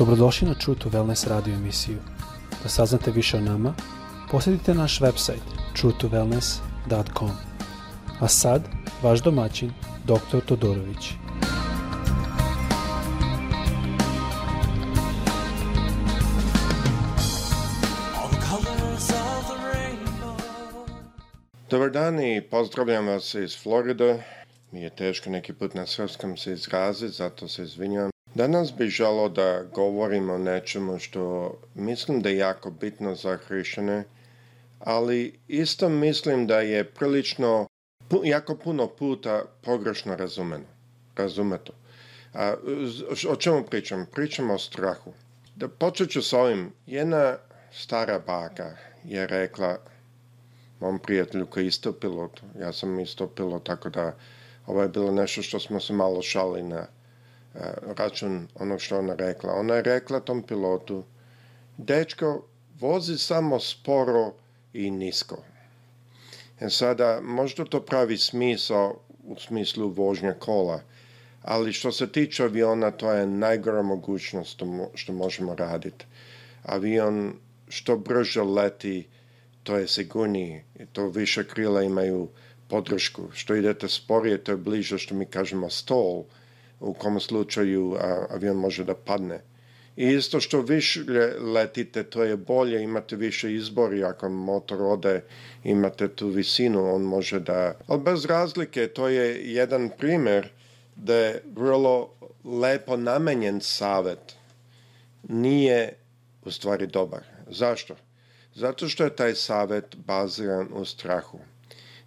Dobrodošli na True to Wellness radio emisiju. Da saznate više o nama, posjetite naš website truetowellness.com. A sad, vaš domaćin, dr. Todorović. Dobar dan i pozdravljam vas iz Floride. Mi je teško neki put na srpskom se izraziti, zato se izvinjam. Danas bih želao da govorim o nečemu što mislim da je jako bitno za hrišćane, ali isto mislim da je prilično, jako puno puta pogrešno razumeno. Razumeto. A, o čemu pričam? Pričam o strahu. Da počet ću s ovim. Jedna stara baka je rekla mom prijatelju koji je isto pilot, ja sam isto pilot, tako da ovo je bilo nešto što smo se malo šali na Eh, račun onog što ona rekla. Ona je rekla tom pilotu, dečko, vozi samo sporo i nisko. E sada, možda to pravi smisao u smislu vožnja kola, ali što se tiče aviona, to je najgora mogućnost što možemo raditi. Avion što brže leti, to je sigurniji, to više krila imaju podršku. Što idete sporije, to je bliže, što mi kažemo, stol, u kom slučaju a, avion može da padne. I isto što više letite, to je bolje, imate više izbori, ako motor ode, imate tu visinu, on može da... Ali bez razlike, to je jedan primer da je vrlo lepo namenjen savet nije u stvari dobar. Zašto? Zato što je taj savet baziran u strahu.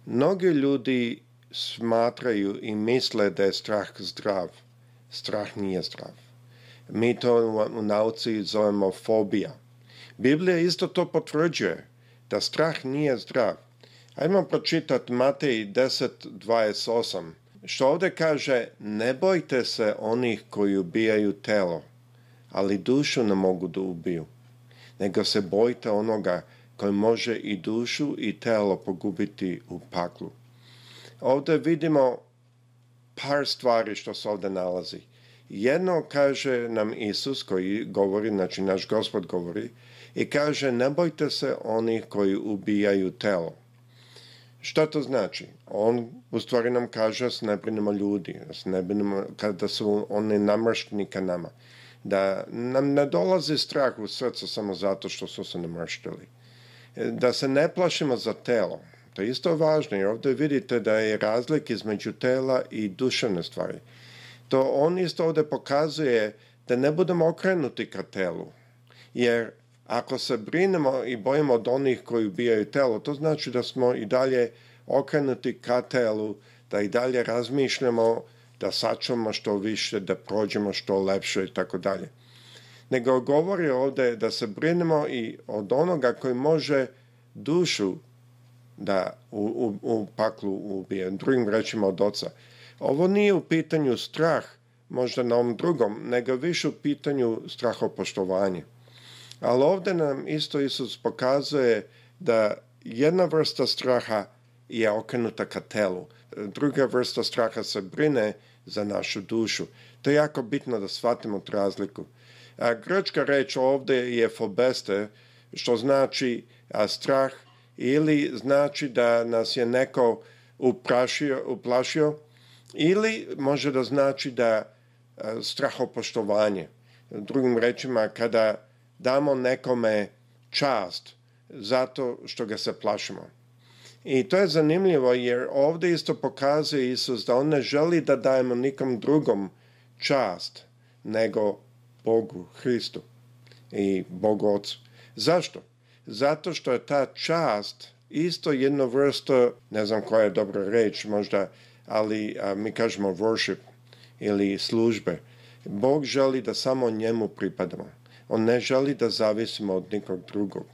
Mnogi ljudi smatraju i misle da je strah zdrav – strah nije zdrav. Mi to u, nauci zovemo fobija. Biblija isto to potvrđuje, da strah nije zdrav. Hajmo pročitati Matej 10.28, što ovde kaže, ne bojte se onih koji ubijaju telo, ali dušu ne mogu da ubiju, nego se bojte onoga koji može i dušu i telo pogubiti u paklu. Ovde vidimo par stvari što se ovde nalazi. Jedno kaže nam Isus koji govori, znači naš gospod govori, i kaže ne bojte se onih koji ubijaju telo. Šta to znači? On u stvari nam kaže s ne brinemo ljudi, s ne brinemo kada su oni namršteni ka nama. Da nam ne dolazi strah u srcu samo zato što su se namrštili. Da se ne plašimo za telo, To je isto važno jer ovde vidite da je razlik između tela i duševne stvari. To on isto ovde pokazuje da ne budemo okrenuti ka telu. Jer ako se brinemo i bojimo od onih koji ubijaju telo, to znači da smo i dalje okrenuti ka telu, da i dalje razmišljamo da sačuvamo što više, da prođemo što lepše i tako dalje. Nego govori ovde da se brinemo i od onoga koji može dušu da u, u, u paklu ubijen. Drugim rečima od oca. Ovo nije u pitanju strah, možda na ovom drugom, nego više u pitanju strahopoštovanje. Ali ovde nam isto Isus pokazuje da jedna vrsta straha je okrenuta ka telu, druga vrsta straha se brine za našu dušu. To je jako bitno da shvatimo tu razliku. A grčka reč ovde je fobeste, što znači a, strah ili znači da nas je neko uprašio, uplašio ili može da znači da e, strahopoštovanje. Drugim rečima, kada damo nekome čast zato što ga se plašimo. I to je zanimljivo jer ovde isto pokazuje Isus da on ne želi da dajemo nikom drugom čast nego Bogu, Hristu i Bogu Otcu. Zašto? zato što je ta čast isto jedno vrsto, ne znam koja je dobra reč možda, ali a, mi kažemo worship ili službe. Bog želi da samo njemu pripadamo. On ne želi da zavisimo od nikog drugog.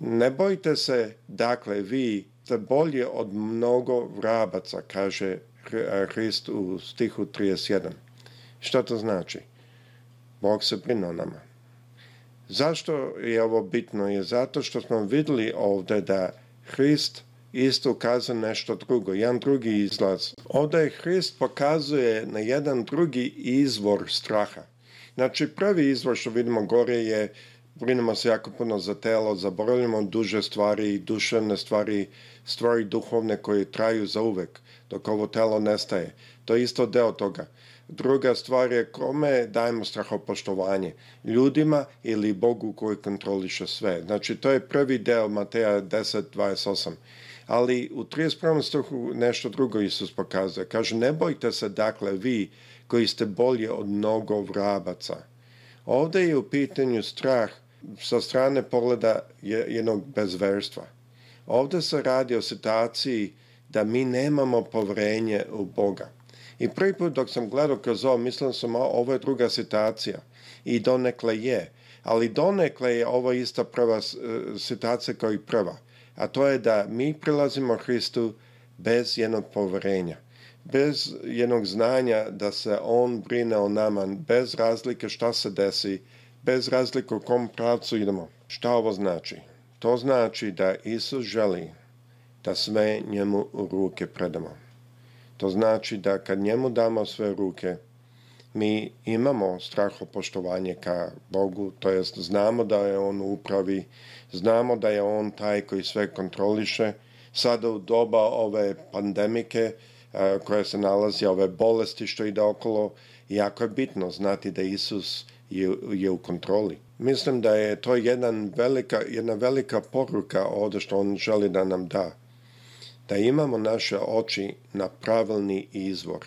Ne bojte se, dakle, vi ste bolje od mnogo vrabaca, kaže Hrist u stihu 31. Što to znači? Bog se brine nama. Zašto je ovo bitno? Je zato što smo videli ovde da Hrist isto ukazuje nešto drugo, jedan drugi izlaz. Ovde je Hrist pokazuje na jedan drugi izvor straha. Znači, prvi izvor što vidimo gore je brinemo se jako puno za telo, zaboravljamo duže stvari, duševne stvari, stvari duhovne koje traju za uvek, dok ovo telo nestaje. To je isto deo toga. Druga stvar je kome dajemo strahopoštovanje, ljudima ili Bogu koji kontroliše sve. Znači, to je prvi deo Mateja 10.28. Ali u 31. stohu nešto drugo Isus pokazuje. Kaže, ne bojte se dakle vi koji ste bolje od mnogo vrabaca. Ovde je u pitanju strah sa strane pogleda jednog bezverstva. Ovde se radi o situaciji da mi nemamo povrenje u Boga. I prvi put dok sam gledao kroz ovo, mislim sam, ovo je druga situacija. I donekle je. Ali donekle je ovo ista prva e, situacija kao i prva. A to je da mi prilazimo Hristu bez jednog poverenja. Bez jednog znanja da se On brine o nama, bez razlike šta se desi, bez razlike u kom pravcu idemo. Šta ovo znači? To znači da Isus želi da sve njemu u ruke predamo. To znači da kad njemu damo sve ruke, mi imamo straho poštovanje ka Bogu, to jest znamo da je On upravi, znamo da je On taj koji sve kontroliše. Sada u doba ove pandemike e, koja se nalazi, ove bolesti što ide okolo, jako je bitno znati da Isus je, je u kontroli. Mislim da je to jedan velika, jedna velika poruka ovde što On želi da nam da da imamo naše oči na pravilni izvor.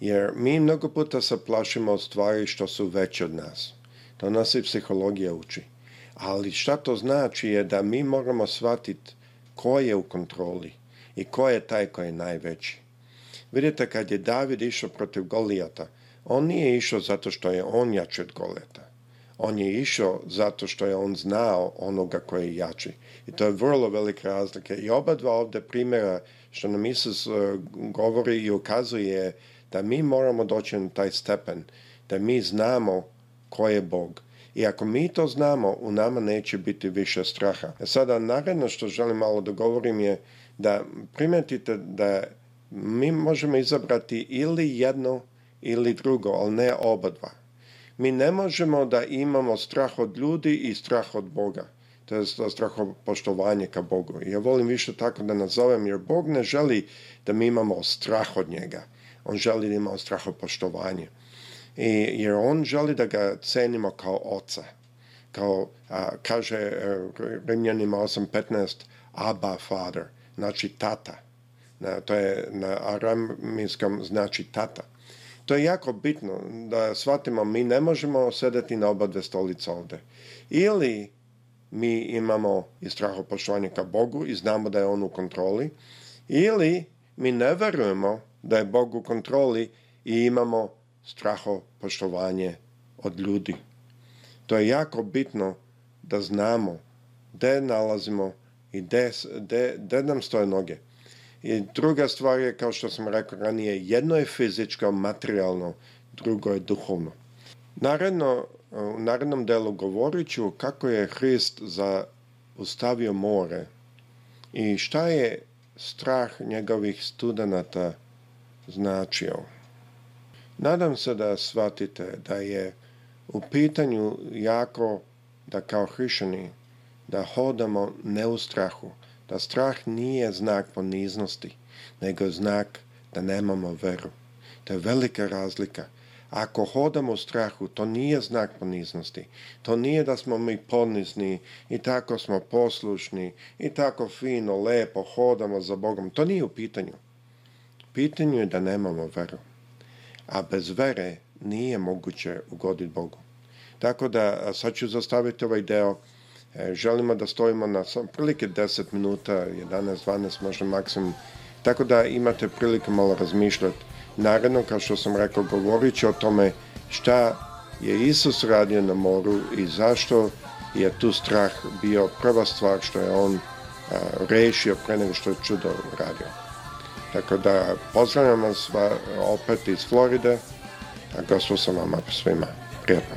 Jer mi mnogo puta se plašimo od stvari što su veće od nas. To nas i psihologija uči. Ali šta to znači je da mi moramo shvatiti ko je u kontroli i ko je taj koji je najveći. Vidite, kad je David išao protiv Golijata, on nije išao zato što je on jači od Golijata on je išao zato što je on znao onoga koji je jači. I to je vrlo velika razlika. I oba dva ovde primjera što nam Isus e, govori i ukazuje da mi moramo doći na taj stepen, da mi znamo ko je Bog. I ako mi to znamo, u nama neće biti više straha. A e Sada, naredno što želim malo da govorim je da primetite da mi možemo izabrati ili jedno ili drugo, ali ne oba dva. Mi ne možemo da imamo strah od ljudi i strah od Boga. To je poštovanje ka Bogu. ja volim više tako da nazovem, jer Bog ne želi da mi imamo strah od njega. On želi da imamo strah poštovanje. I, jer on želi da ga cenimo kao oca. Kao, a, kaže e, Rimljanima 8.15, Abba, Father, znači tata. Na, to je na aramijskom znači tata to je jako bitno da shvatimo, mi ne možemo sedeti na oba dve stolice ovde. Ili mi imamo i strahopoštovanje ka Bogu i znamo da je On u kontroli, ili mi ne verujemo da je Bog u kontroli i imamo strahopoštovanje od ljudi. To je jako bitno da znamo gde nalazimo i gde, gde, gde nam stoje noge. I druga stvar je, kao što sam rekao ranije, jedno je fizičko, materijalno, drugo je duhovno. Naredno, u narednom delu govorit ću kako je Hrist zaustavio more i šta je strah njegovih studenata značio. Nadam se da shvatite da je u pitanju jako da kao hrišćani da hodamo ne u strahu, da strah nije znak poniznosti, nego znak da nemamo veru. To je velika razlika. Ako hodamo u strahu, to nije znak poniznosti. To nije da smo mi ponizni i tako smo poslušni i tako fino, lepo hodamo za Bogom. To nije u pitanju. Pitanju je da nemamo veru. A bez vere nije moguće ugoditi Bogu. Tako da sad ću zastaviti ovaj deo E, želimo da stojimo na prilike 10 minuta, 11, 12 možda maksimum. Tako da imate prilike malo razmišljati. Naravno, kao što sam rekao, govorit o tome šta je Isus radio na moru i zašto je tu strah bio prva stvar što je on a, rešio pre nego što je čudo radio. Tako da pozdravljam vas opet iz Floride, a gostu sam vama svima. Prijatno.